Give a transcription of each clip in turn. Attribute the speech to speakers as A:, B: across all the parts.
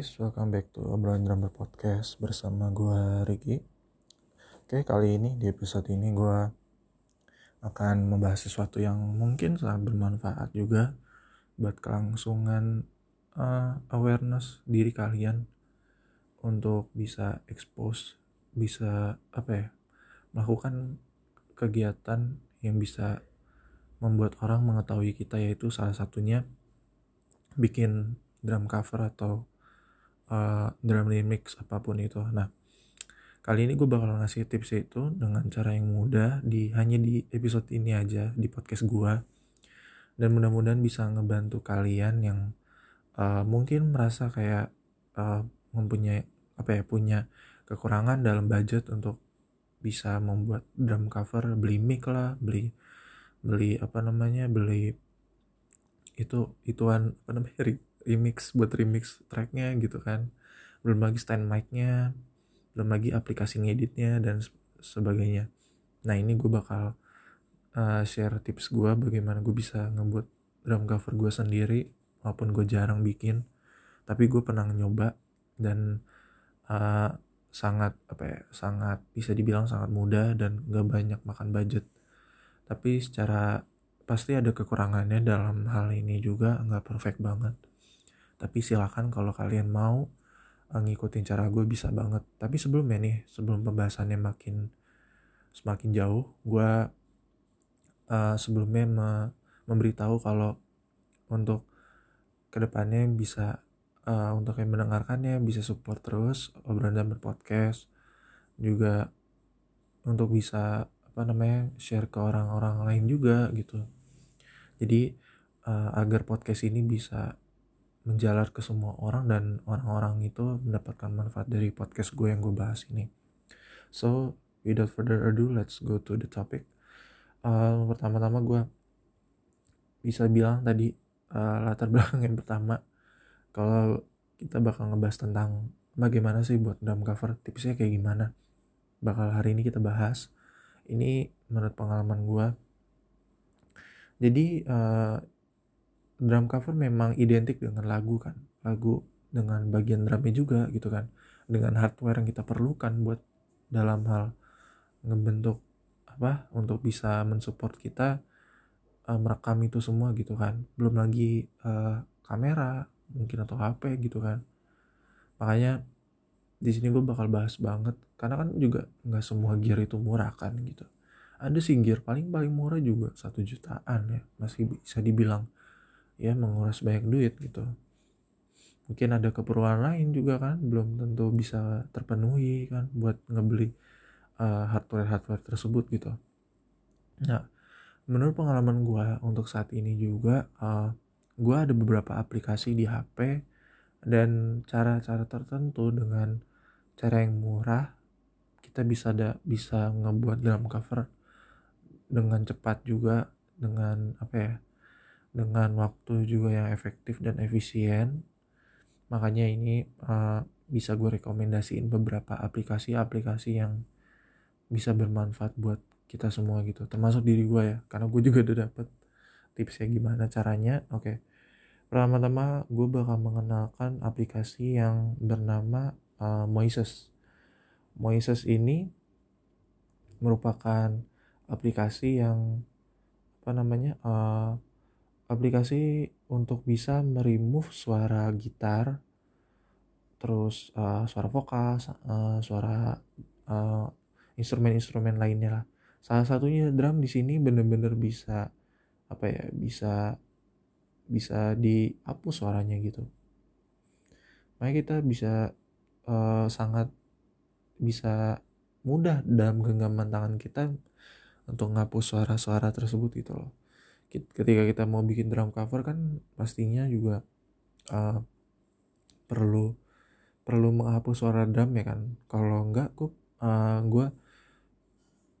A: guys, welcome back to obrolan drummer podcast bersama gue Ricky. Oke, kali ini di episode ini gue akan membahas sesuatu yang mungkin sangat bermanfaat juga buat kelangsungan uh, awareness diri kalian untuk bisa expose, bisa apa ya, melakukan kegiatan yang bisa membuat orang mengetahui kita yaitu salah satunya bikin drum cover atau uh, drum remix apa pun itu. Nah, kali ini gue bakal ngasih tips itu dengan cara yang mudah di hanya di episode ini aja di podcast gue dan mudah-mudahan bisa ngebantu kalian yang uh, mungkin merasa kayak uh, mempunyai apa ya punya kekurangan dalam budget untuk bisa membuat drum cover beli mic lah beli beli apa namanya beli itu ituan apa namanya remix buat remix tracknya gitu kan. Belum lagi stand mic-nya belum lagi aplikasi ngeditnya dan sebagainya. Nah ini gue bakal uh, share tips gue bagaimana gue bisa ngebuat drum cover gue sendiri walaupun gue jarang bikin. Tapi gue pernah nyoba dan uh, sangat apa ya sangat bisa dibilang sangat mudah dan gak banyak makan budget. Tapi secara pasti ada kekurangannya dalam hal ini juga nggak perfect banget tapi silakan kalau kalian mau uh, ngikutin cara gue bisa banget. Tapi sebelumnya nih sebelum pembahasannya makin semakin jauh gue uh, sebelumnya me memberitahu kalau untuk ke depannya bisa uh, untuk yang mendengarkannya bisa support terus obrolan dan berpodcast. Juga untuk bisa apa namanya share ke orang-orang lain juga gitu. Jadi uh, agar podcast ini bisa menjalar ke semua orang dan orang-orang itu mendapatkan manfaat dari podcast gue yang gue bahas ini. So, without further ado, let's go to the topic. Uh, pertama-tama gue bisa bilang tadi uh, latar belakang yang pertama kalau kita bakal ngebahas tentang bagaimana sih buat drum cover tipsnya kayak gimana bakal hari ini kita bahas ini menurut pengalaman gue jadi uh, drum cover memang identik dengan lagu kan. Lagu dengan bagian drumnya juga gitu kan. Dengan hardware yang kita perlukan buat dalam hal ngebentuk apa untuk bisa mensupport kita uh, merekam itu semua gitu kan. Belum lagi uh, kamera mungkin atau HP gitu kan. Makanya di sini gue bakal bahas banget. Karena kan juga nggak semua gear itu murah kan gitu. Ada sih gear paling paling murah juga satu jutaan ya masih bisa dibilang ya menguras banyak duit gitu. Mungkin ada keperluan lain juga kan belum tentu bisa terpenuhi kan buat ngebeli uh, hardware hardware tersebut gitu. Nah menurut pengalaman gue untuk saat ini juga uh, eh, gue ada beberapa aplikasi di HP dan cara-cara tertentu dengan cara yang murah kita bisa ada bisa ngebuat drum cover dengan cepat juga dengan apa ya dengan waktu juga yang efektif dan efisien. Makanya ini uh, bisa gue rekomendasiin beberapa aplikasi-aplikasi yang bisa bermanfaat buat kita semua gitu. Termasuk diri gue ya karena gue juga udah dapet tipsnya gimana caranya. Oke. Okay. pertama-tama gue bakal mengenalkan aplikasi yang bernama uh, Moises. Moises ini merupakan aplikasi yang apa namanya uh, aplikasi untuk bisa meremove suara gitar terus uh, suara vokal uh, suara uh, instrumen-instrumen lainnya lah. Salah satunya drum di sini bener-bener bisa apa ya bisa bisa dihapus suaranya gitu. Makanya kita bisa uh, sangat bisa mudah dalam genggaman tangan kita untuk ngapus suara-suara tersebut gitu loh ketika kita mau bikin drum cover kan pastinya juga uh, perlu perlu menghapus suara drum ya kan. Kalau enggak gue uh, gue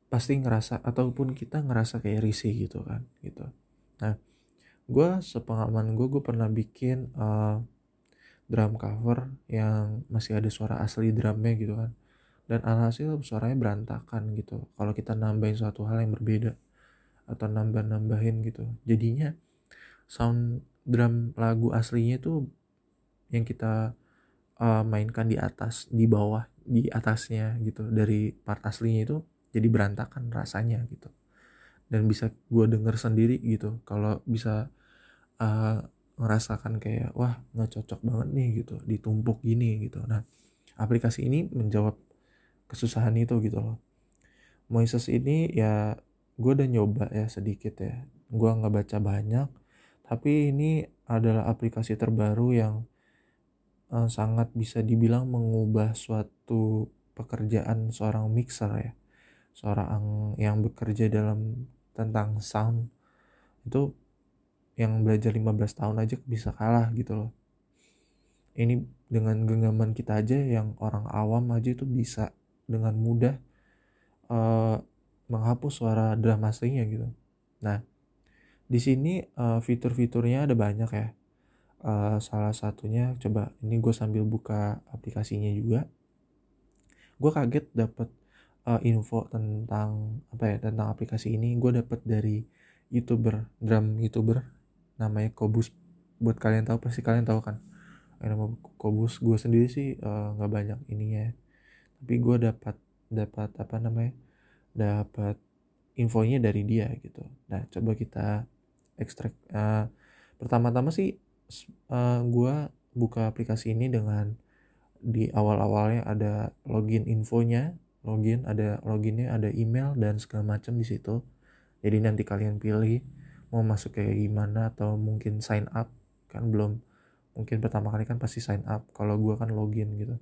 A: pasti ngerasa ataupun kita ngerasa kayak risih gitu kan gitu. Nah gue sepengalaman gue gue pernah bikin uh, drum cover yang masih ada suara asli drumnya gitu kan. Dan alhasil suaranya berantakan gitu. Kalau kita nambahin suatu hal yang berbeda atau nambah-nambahin gitu. Jadinya sound drum lagu aslinya itu yang kita uh, mainkan di atas di bawah di atasnya gitu. Dari part aslinya itu jadi berantakan rasanya gitu. Dan bisa gue denger sendiri gitu. Kalau bisa uh, ngerasakan kayak wah nggak cocok banget nih gitu. Ditumpuk gini gitu. Nah aplikasi ini menjawab kesusahan itu gitu loh. Moises ini ya gue udah nyoba ya sedikit ya. Gue nggak baca banyak tapi ini adalah aplikasi terbaru yang uh, sangat bisa dibilang mengubah suatu pekerjaan seorang mixer ya. Seorang yang bekerja dalam tentang sound. Itu yang belajar 15 tahun aja bisa kalah gitu loh. Ini dengan genggaman kita aja yang orang awam aja itu bisa dengan mudah uh, menghapus suara drum aslinya gitu. Nah di sini uh, fitur-fiturnya ada banyak ya. Uh, salah satunya coba ini gue sambil buka aplikasinya juga. Gue kaget dapet uh, info tentang apa ya tentang aplikasi ini. Gue dapet dari youtuber drum youtuber namanya Kobus. Buat kalian tahu pasti kalian tahu kan? Nama Kobus. Gue sendiri sih eh, nggak uh, banyak ininya. Tapi gue dapat dapat apa namanya dapat infonya dari dia gitu. Nah coba kita ekstrak uh, pertama-tama sih uh, gue buka aplikasi ini dengan di awal-awalnya ada login infonya login ada loginnya ada email dan segala macam di situ. Jadi nanti kalian pilih mau masuk kayak gimana atau mungkin sign up kan belum mungkin pertama kali kan pasti sign up kalau gue kan login gitu.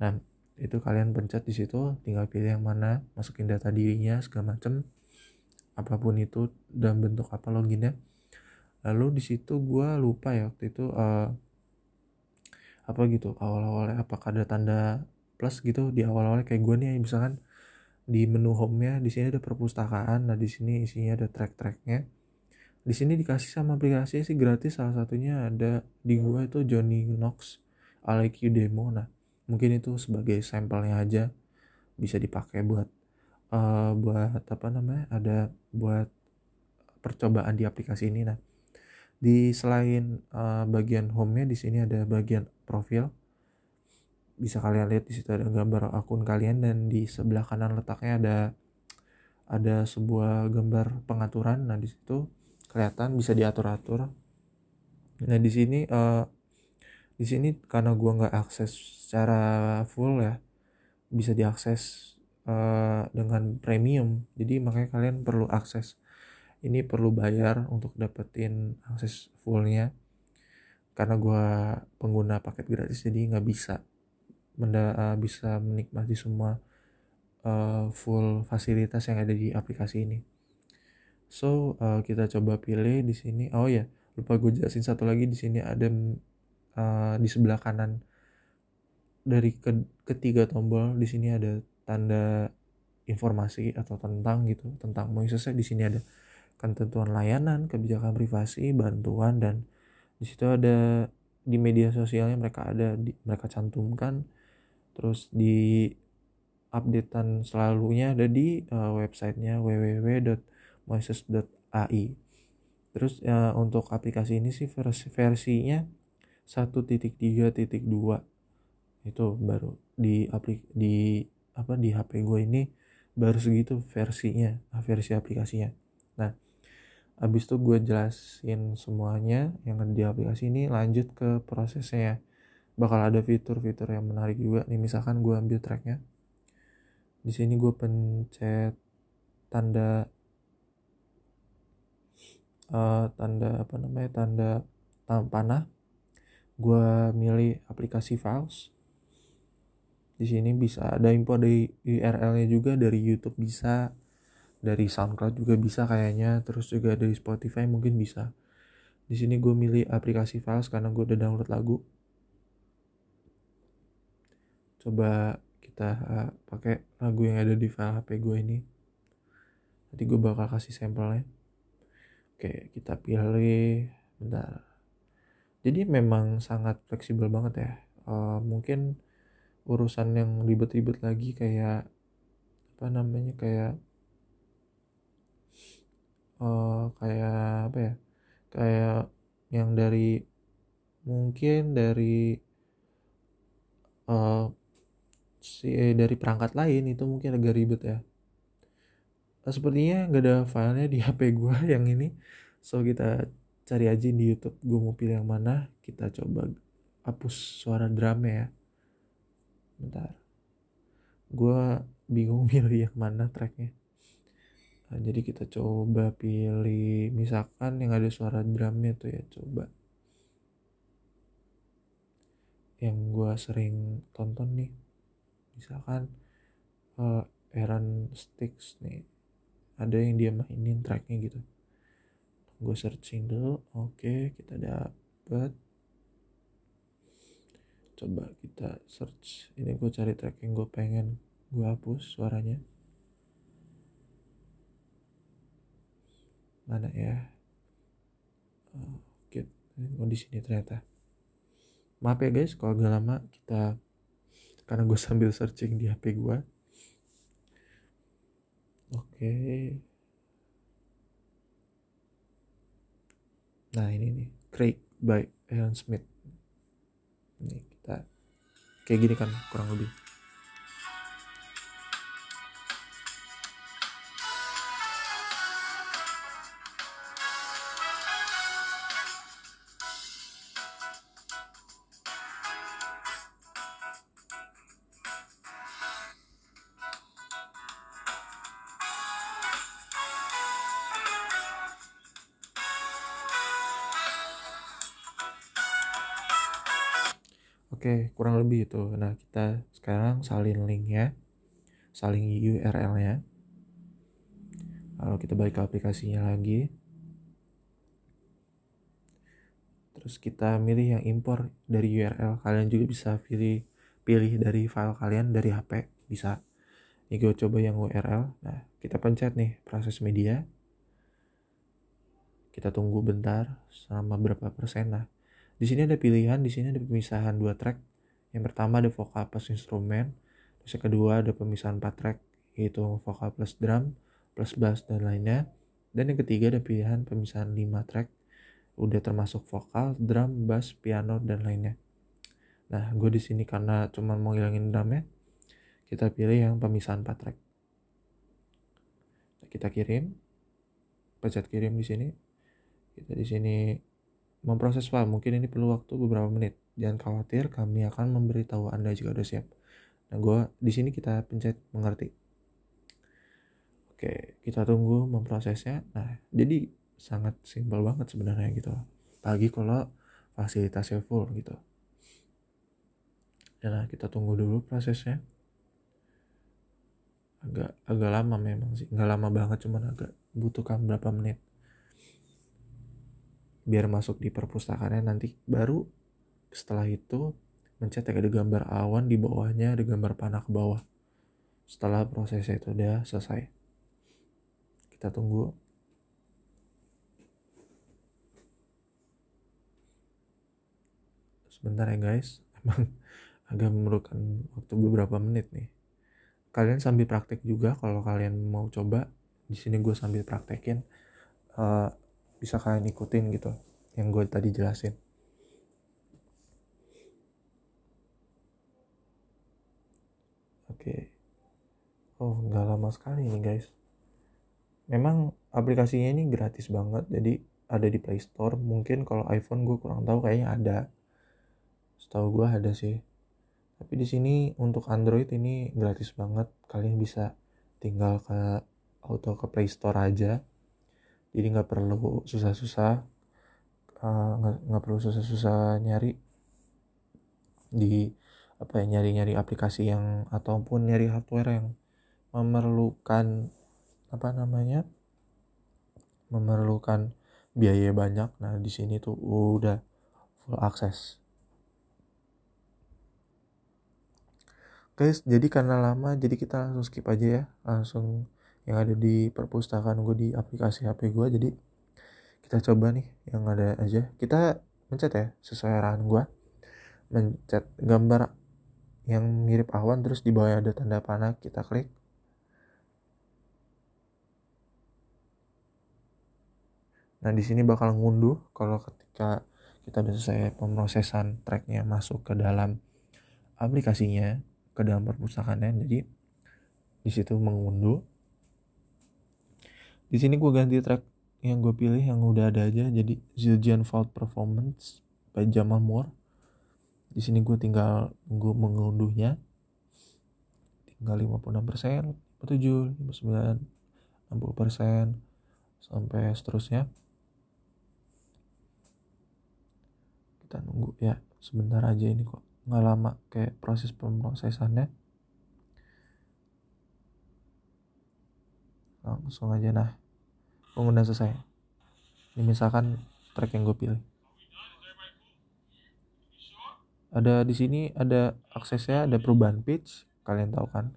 A: Nah itu kalian pencet di situ tinggal pilih yang mana masukin data dirinya segala macem. Apa pun itu dan bentuk apa loginnya. Lalu di situ gue lupa ya waktu itu uh, apa gitu awal-awalnya apakah ada tanda plus gitu di awal-awalnya kayak gue nih misalkan di menu home-nya di sini ada perpustakaan nah di sini isinya ada track-tracknya. Di sini dikasih sama aplikasi sih gratis salah satunya ada di gua itu Johnny Knox IQ demo. Nah mungkin itu sebagai sampelnya aja bisa dipakai buat uh, buat apa namanya ada buat percobaan di aplikasi ini. Nah di selain uh, bagian home-nya di sini ada bagian profil. Bisa kalian lihat di situ ada gambar akun kalian dan di sebelah kanan letaknya ada ada sebuah gambar pengaturan. Nah di situ kelihatan bisa diatur-atur. Nah di sini uh, di sini karena gua nggak akses secara full ya bisa diakses uh, dengan premium. Jadi makanya kalian perlu akses. Ini perlu bayar untuk dapetin akses fullnya. Karena gua pengguna paket gratis jadi nggak bisa menda uh, bisa menikmati semua uh, full fasilitas yang ada di aplikasi ini. So uh, kita coba pilih di sini. Oh ya, lupa gue jelasin satu lagi. Di sini ada uh, di sebelah kanan dari ke ketiga tombol di sini ada tanda informasi atau tentang gitu tentang mau selesai di sini ada ketentuan layanan, kebijakan privasi, bantuan dan di situ ada di media sosialnya mereka ada di, mereka cantumkan. Terus di updatean selalunya ada di uh, websitenya www moises.ai terus ya, untuk aplikasi ini sih versi versinya 1.3.2 itu baru di aplik di apa di HP gue ini baru segitu versinya versi aplikasinya. Nah habis itu gue jelasin semuanya yang ada di aplikasi ini lanjut ke prosesnya. Bakal ada fitur-fitur yang menarik juga nih misalkan gue ambil tracknya. Di sini gue pencet tanda uh, tanda apa namanya tanda panah gue milih aplikasi files. Di sini bisa ada info dari URL-nya juga dari YouTube bisa dari SoundCloud juga bisa kayaknya terus juga dari Spotify mungkin bisa. Di sini gue milih aplikasi files karena gue udah download lagu. Coba kita uh, pakai lagu yang ada di file HP gue ini. Nanti gue bakal kasih sampelnya. Oke, kita pilih bentar. Jadi memang sangat fleksibel banget ya. Uh, mungkin urusan yang ribet-ribet lagi kayak apa namanya kayak uh, kayak apa ya? Kayak yang dari mungkin dari uh, si dari perangkat lain itu mungkin agak ribet ya nah, sepertinya nggak ada filenya di HP gue yang ini so kita cari aja di YouTube gue mau pilih yang mana kita coba hapus suara drumnya ya. Bentar. Gue bingung milih yang mana tracknya. Nah, jadi kita coba pilih misalkan yang ada suara drumnya tuh ya coba. Yang gue sering tonton nih. Misalkan uh, Aaron Sticks nih. Ada yang dia mainin tracknya gitu gue searching dulu. Oke kita dapat coba kita search. Ini gue cari track yang gue pengen gue hapus suaranya. Mana ya? Oke oh, di sini ternyata. Maaf ya guys kalau agak lama kita karena gue sambil searching di HP gue oke nah ini nih Craig by Aaron Smith. Ini kita kayak gini kan kurang lebih Oke, kurang lebih itu. Nah, kita sekarang salin link ya. Salin URL ya. Lalu kita balik ke aplikasinya lagi. Terus kita milih yang impor dari URL. Kalian juga bisa pilih pilih dari file kalian dari HP, bisa. Ini gue coba yang URL. Nah, kita pencet nih proses media. Kita tunggu bentar selama berapa persen lah di sini ada pilihan, di sini ada pemisahan dua track. Yang pertama ada vokal plus instrumen, terus yang kedua ada pemisahan empat track, yaitu vokal plus drum, plus bass dan lainnya. Dan yang ketiga ada pilihan pemisahan lima track, udah termasuk vokal, drum, bass, piano dan lainnya. Nah, gue di sini karena cuma mau ngilangin drumnya, kita pilih yang pemisahan 4 track. Kita kirim, pencet kirim di sini. Kita di sini memproses file. Mungkin ini perlu waktu beberapa menit. Jangan khawatir, kami akan memberitahu Anda jika sudah siap. Nah, gue di sini kita pencet mengerti. Oke, kita tunggu memprosesnya. Nah, jadi sangat simpel banget sebenarnya gitu. Pagi kalau fasilitasnya full gitu. Nah, kita tunggu dulu prosesnya. Agak agak lama memang sih, nggak lama banget, cuman agak butuhkan berapa menit biar masuk di perpustakaannya nanti baru setelah itu mencetak ada gambar awan di bawahnya ada gambar panah ke bawah. Setelah prosesnya itu udah selesai. Kita tunggu. Sebentar ya guys. Emang agak memerlukan waktu beberapa menit nih. Kalian sambil praktek juga kalau kalian mau coba di sini gue sambil praktekin. Uh, bisa kalian ikutin gitu yang gue tadi jelasin. Oke. Oh nggak lama sekali nih guys. Memang aplikasinya ini gratis banget jadi ada di Play Store. Mungkin kalau iPhone gue kurang tahu kayaknya ada. Setahu gue ada sih. Tapi di sini untuk Android ini gratis banget. Kalian bisa tinggal ke auto ke Play Store aja jadi nggak perlu susah-susah eh, nggak uh, perlu susah-susah nyari di apa ya nyari-nyari aplikasi yang ataupun nyari hardware yang memerlukan apa namanya memerlukan biaya banyak. Nah di sini tuh udah full akses. Guys jadi karena lama jadi kita langsung skip aja ya. Langsung yang ada di perpustakaan gue di aplikasi HP gue jadi kita coba nih yang ada aja. Kita mencet ya sesuai arahan gue mencet gambar yang mirip awan terus di bawah ada tanda panah kita klik. Nah di sini bakal ngunduh kalau ketika kita udah selesai pemrosesan tracknya masuk ke dalam aplikasinya ke dalam perpustakaannya. Jadi di situ mengunduh di sini gue ganti track yang gue pilih yang udah ada aja. Jadi Zildjian Fault Performance by Jamal Moore. Di sini gue tinggal gue mengunduhnya. Tinggal 56 persen 57 59 60 persen sampai seterusnya. Kita nunggu ya sebentar aja ini kok. Nggak lama kayak proses pemrosesannya langsung aja nah. Pengguna selesai. Ini misalkan track yang gue pilih. Ada di sini ada aksesnya ada perubahan pitch kalian tahu kan?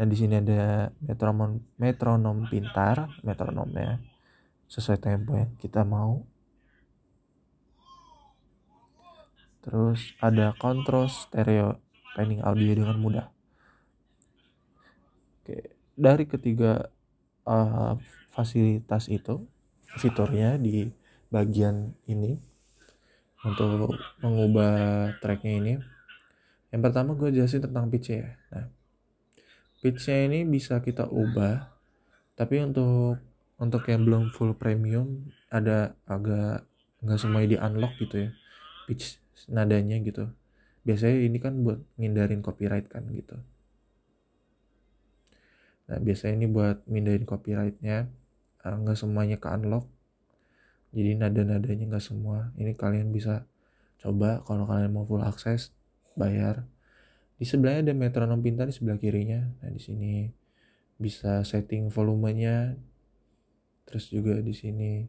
A: Dan di sini ada metronom metronom pintar metronomnya. Sesuai tempo yang kita mau. Terus ada kontrol stereo panning audio dengan mudah. Oke dari ketiga uh, fasilitas itu fiturnya di bagian ini untuk mengubah tracknya ini. Yang pertama gue jelasin tentang pitch ya. Nah pitchnya ini bisa kita ubah tapi untuk untuk yang belum full premium ada agak nggak semuanya di unlock gitu ya pitch nadanya gitu. Biasanya ini kan buat ngindarin copyright kan gitu nah biasanya ini buat ngindarin copyrightnya uh, nggak semuanya ke unlock. Jadi nada-nadanya nggak semua. Ini kalian bisa coba kalau kalian mau full akses bayar. Di sebelahnya ada metronom pintar di sebelah kirinya. Nah di sini bisa setting volumenya. Terus juga di sini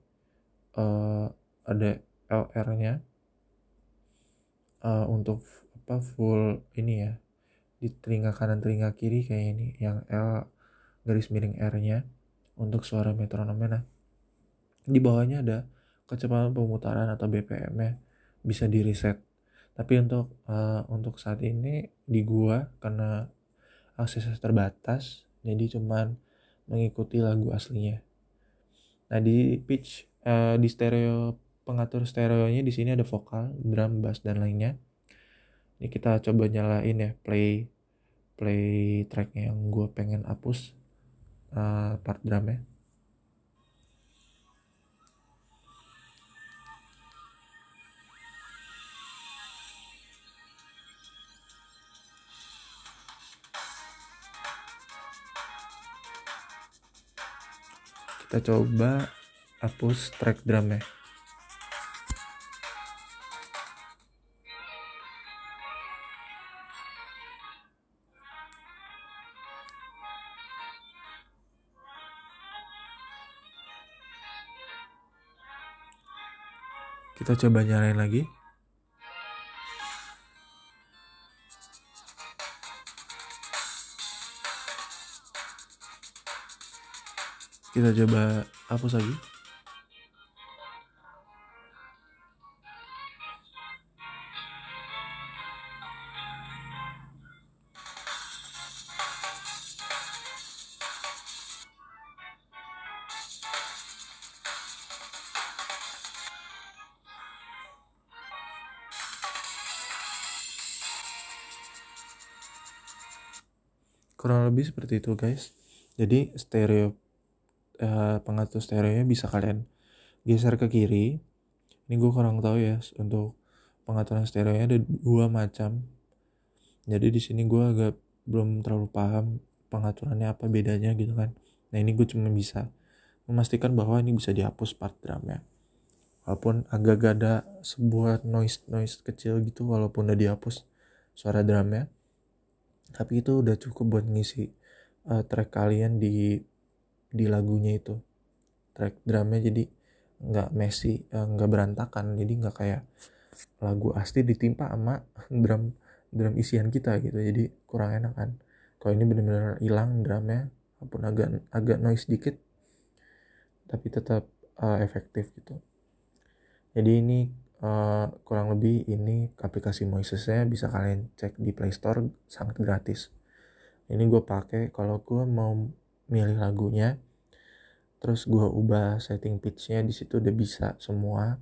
A: uh, ada LR-nya uh, untuk apa full ini ya di telinga kanan telinga kiri kayak ini yang L garis miring R-nya untuk suara metronomnya. Nah di bawahnya ada kecepatan pemutaran atau BPM-nya bisa di reset tapi untuk uh, untuk saat ini di gua karena aksesnya terbatas jadi cuman mengikuti lagu aslinya. Nah di pitch uh, di stereo pengatur stereonya di sini ada vokal drum bass dan lainnya. Ini kita coba nyalain ya play play track yang gue pengen hapus uh, part drumnya kita coba hapus track drumnya kita coba nyalain lagi. Kita coba hapus lagi kurang lebih seperti itu guys. Jadi stereo uh, pengatur stereonya bisa kalian geser ke kiri. Ini gue kurang tahu ya untuk pengaturan stereonya ada dua macam. Jadi di sini gue agak belum terlalu paham pengaturannya apa bedanya gitu kan. Nah ini gue cuma bisa memastikan bahwa ini bisa dihapus part drumnya. Walaupun agak ada sebuah noise noise kecil gitu walaupun udah dihapus suara drumnya tapi itu udah cukup buat ngisi uh, track kalian di di lagunya itu. Track drumnya jadi nggak messy uh, nggak berantakan. Jadi nggak kayak lagu asli ditimpa sama drum drum isian kita gitu. Jadi kurang enak kan. Kalau ini bener-bener hilang drumnya walaupun agak agak noise dikit tapi tetap uh, efektif gitu. Jadi ini uh, kurang lebih ini aplikasi Moises-nya bisa kalian cek di Play Store sangat gratis. Ini gue pakai kalau gue mau milih lagunya terus gue ubah setting pitchnya di situ udah bisa semua.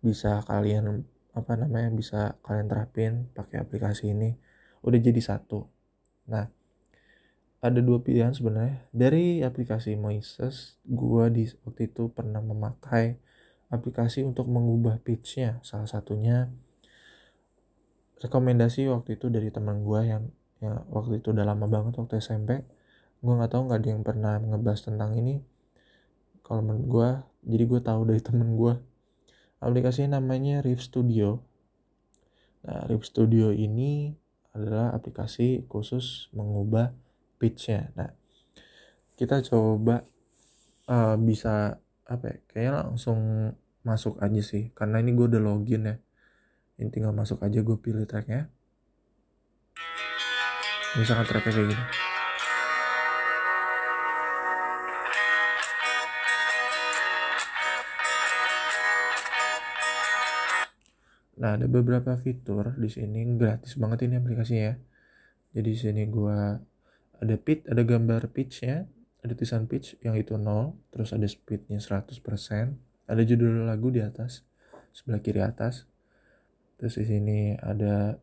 A: Bisa kalian apa namanya bisa kalian terapin pakai aplikasi ini. Udah jadi satu. Nah ada dua pilihan sebenarnya. Dari aplikasi Moises gue di waktu itu pernah memakai aplikasi untuk mengubah pitchnya. Salah satunya rekomendasi waktu itu dari teman gue yang yang waktu itu udah lama banget waktu SMP gue nggak tahu nggak ada yang pernah ngebahas tentang ini. Kalau menurut gue jadi gue tahu dari temen gue aplikasi namanya Riff Studio. Nah Riff Studio ini adalah aplikasi khusus mengubah pitchnya. Nah kita coba uh, bisa apa ya kayaknya langsung masuk aja sih. Karena ini gue udah login ya. Ini tinggal masuk aja gue pilih tracknya. Misalkan tracknya kayak gini. Nah, ada beberapa fitur di sini gratis banget ini aplikasinya ya. Jadi di sini gua ada pitch, ada gambar pitchnya, ada tulisan pitch yang itu 0, terus ada speednya 100%, ada judul lagu di atas, sebelah kiri atas. Terus di sini ada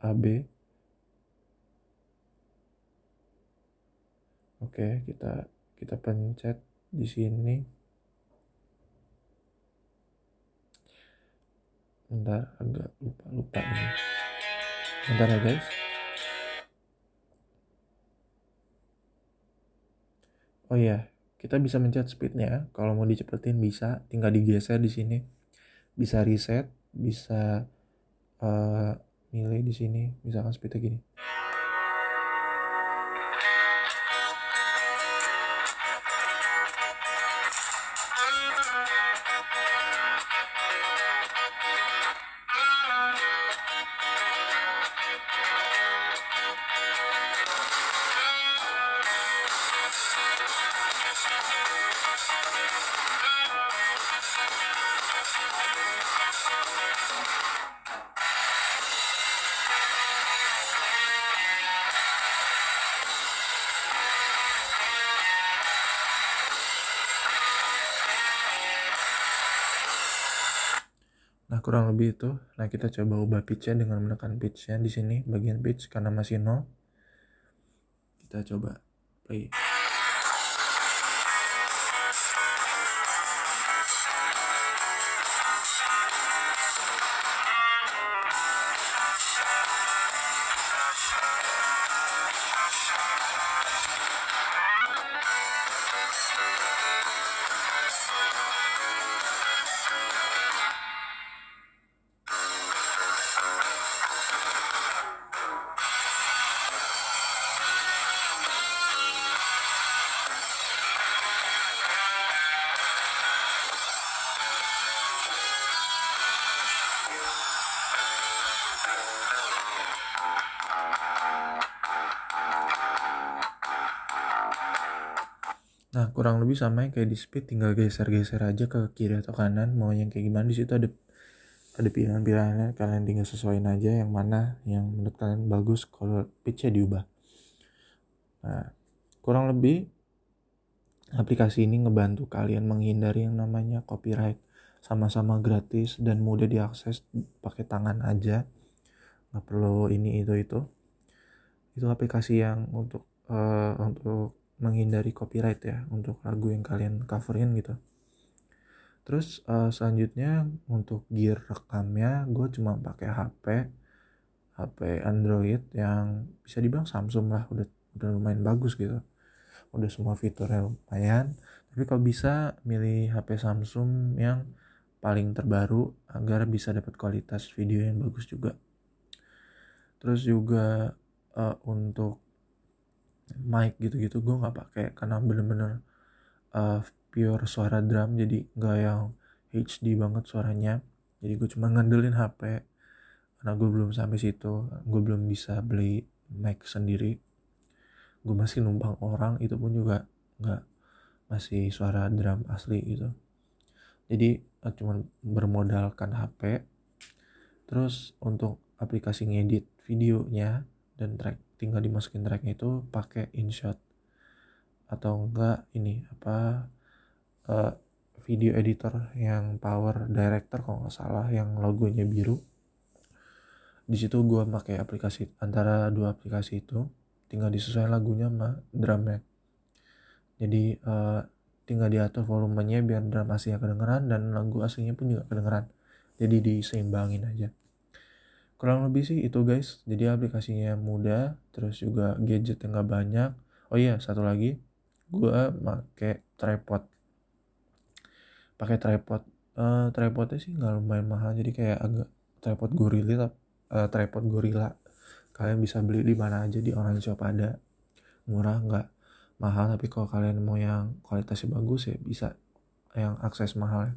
A: AB. Oke, kita kita pencet di sini. bentar agak lupa lupa ini bentar ya guys oh iya kita bisa mencet speednya. Kalau mau dicepetin bisa. Tinggal digeser di sini. Bisa reset bisa uh, milih di sini. Misalkan speednya gini Nah, kurang lebih itu. Nah, kita coba ubah pitch-nya dengan menekan pitch-nya di sini bagian pitch karena masih nol. Kita coba play. Nah, kurang lebih sama yang kayak di speed tinggal geser-geser aja ke kiri atau kanan mau yang kayak gimana di situ ada ada pilihan-pilihannya kalian tinggal sesuaiin aja yang mana yang menurut kalian bagus kalau pitchnya diubah. Nah, kurang lebih aplikasi ini ngebantu kalian menghindari yang namanya copyright sama-sama gratis dan mudah diakses pakai tangan aja nggak perlu ini itu itu itu aplikasi yang untuk uh, untuk menghindari copyright ya untuk lagu yang kalian coverin gitu. Terus uh, selanjutnya untuk gear rekamnya gue cuma pakai HP HP Android yang bisa dibilang Samsung lah udah udah lumayan bagus gitu. Udah semua fiturnya lumayan tapi kalau bisa milih HP Samsung yang paling terbaru agar bisa dapat kualitas video yang bagus juga. Terus juga uh, untuk mic gitu-gitu gue nggak pakai karena bener-bener uh, pure suara drum jadi nggak yang HD banget suaranya. Jadi gue cuma ngandelin HP karena gue belum sampai situ gue belum bisa beli mic sendiri. Gue masih numpang orang itu pun juga nggak masih suara drum asli gitu. Jadi uh, cuma bermodalkan HP terus untuk aplikasi ngedit videonya dan track tinggal dimasukin tracknya itu pakai InShot. Atau enggak ini apa uh, video editor yang Power Director kalau nggak salah yang logonya biru. Di situ gue pakai aplikasi antara dua aplikasi itu tinggal disesuaikan lagunya sama drumnya. Jadi uh, tinggal diatur volumenya biar drum aslinya kedengeran dan lagu aslinya pun juga kedengeran. Jadi diseimbangin aja kurang lebih sih itu guys. Jadi aplikasinya mudah terus juga gadget yang gak banyak. Oh iya satu lagi. Gue pakai tripod. Pakai tripod. Uh, tripodnya sih nggak lumayan mahal jadi kayak agak tripod gorilla uh, tripod gorilla. Kalian bisa beli di mana aja di online shop ada. Murah nggak mahal tapi kalau kalian mau yang kualitasnya bagus ya bisa yang akses mahal ya.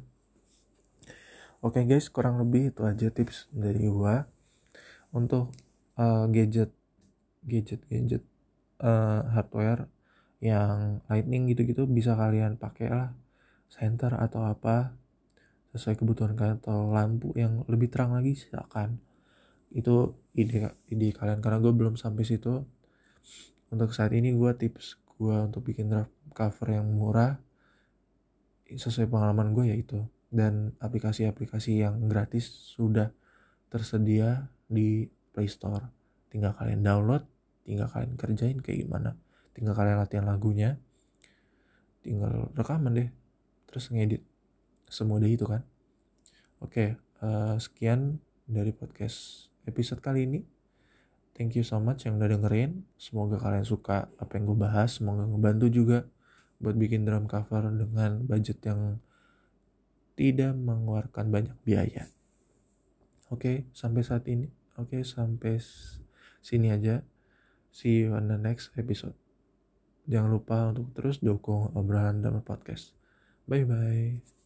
A: Oke okay guys kurang lebih itu aja tips dari gua untuk uh, gadget gadget gadget uh, hardware yang lightning gitu-gitu bisa kalian pakai lah center atau apa sesuai kebutuhan kalian atau lampu yang lebih terang lagi silakan. Itu ide ide kalian karena gue belum sampai situ. Untuk saat ini gue tips gue untuk bikin draft cover yang murah sesuai pengalaman gue yaitu. Dan aplikasi-aplikasi yang gratis sudah tersedia di Play Store. Tinggal kalian download tinggal kalian kerjain kayak gimana. Tinggal kalian latihan lagunya tinggal rekaman deh terus ngedit. Semudah itu kan. Oke uh, sekian dari podcast episode kali ini. Thank you so much yang udah dengerin. Semoga kalian suka apa yang gue bahas. Semoga ngebantu juga buat bikin drum cover dengan budget yang tidak mengeluarkan banyak biaya. Oke sampai saat ini oke sampai sini aja. See you on the next episode. Jangan lupa untuk terus dukung obrolan dalam podcast. Bye bye.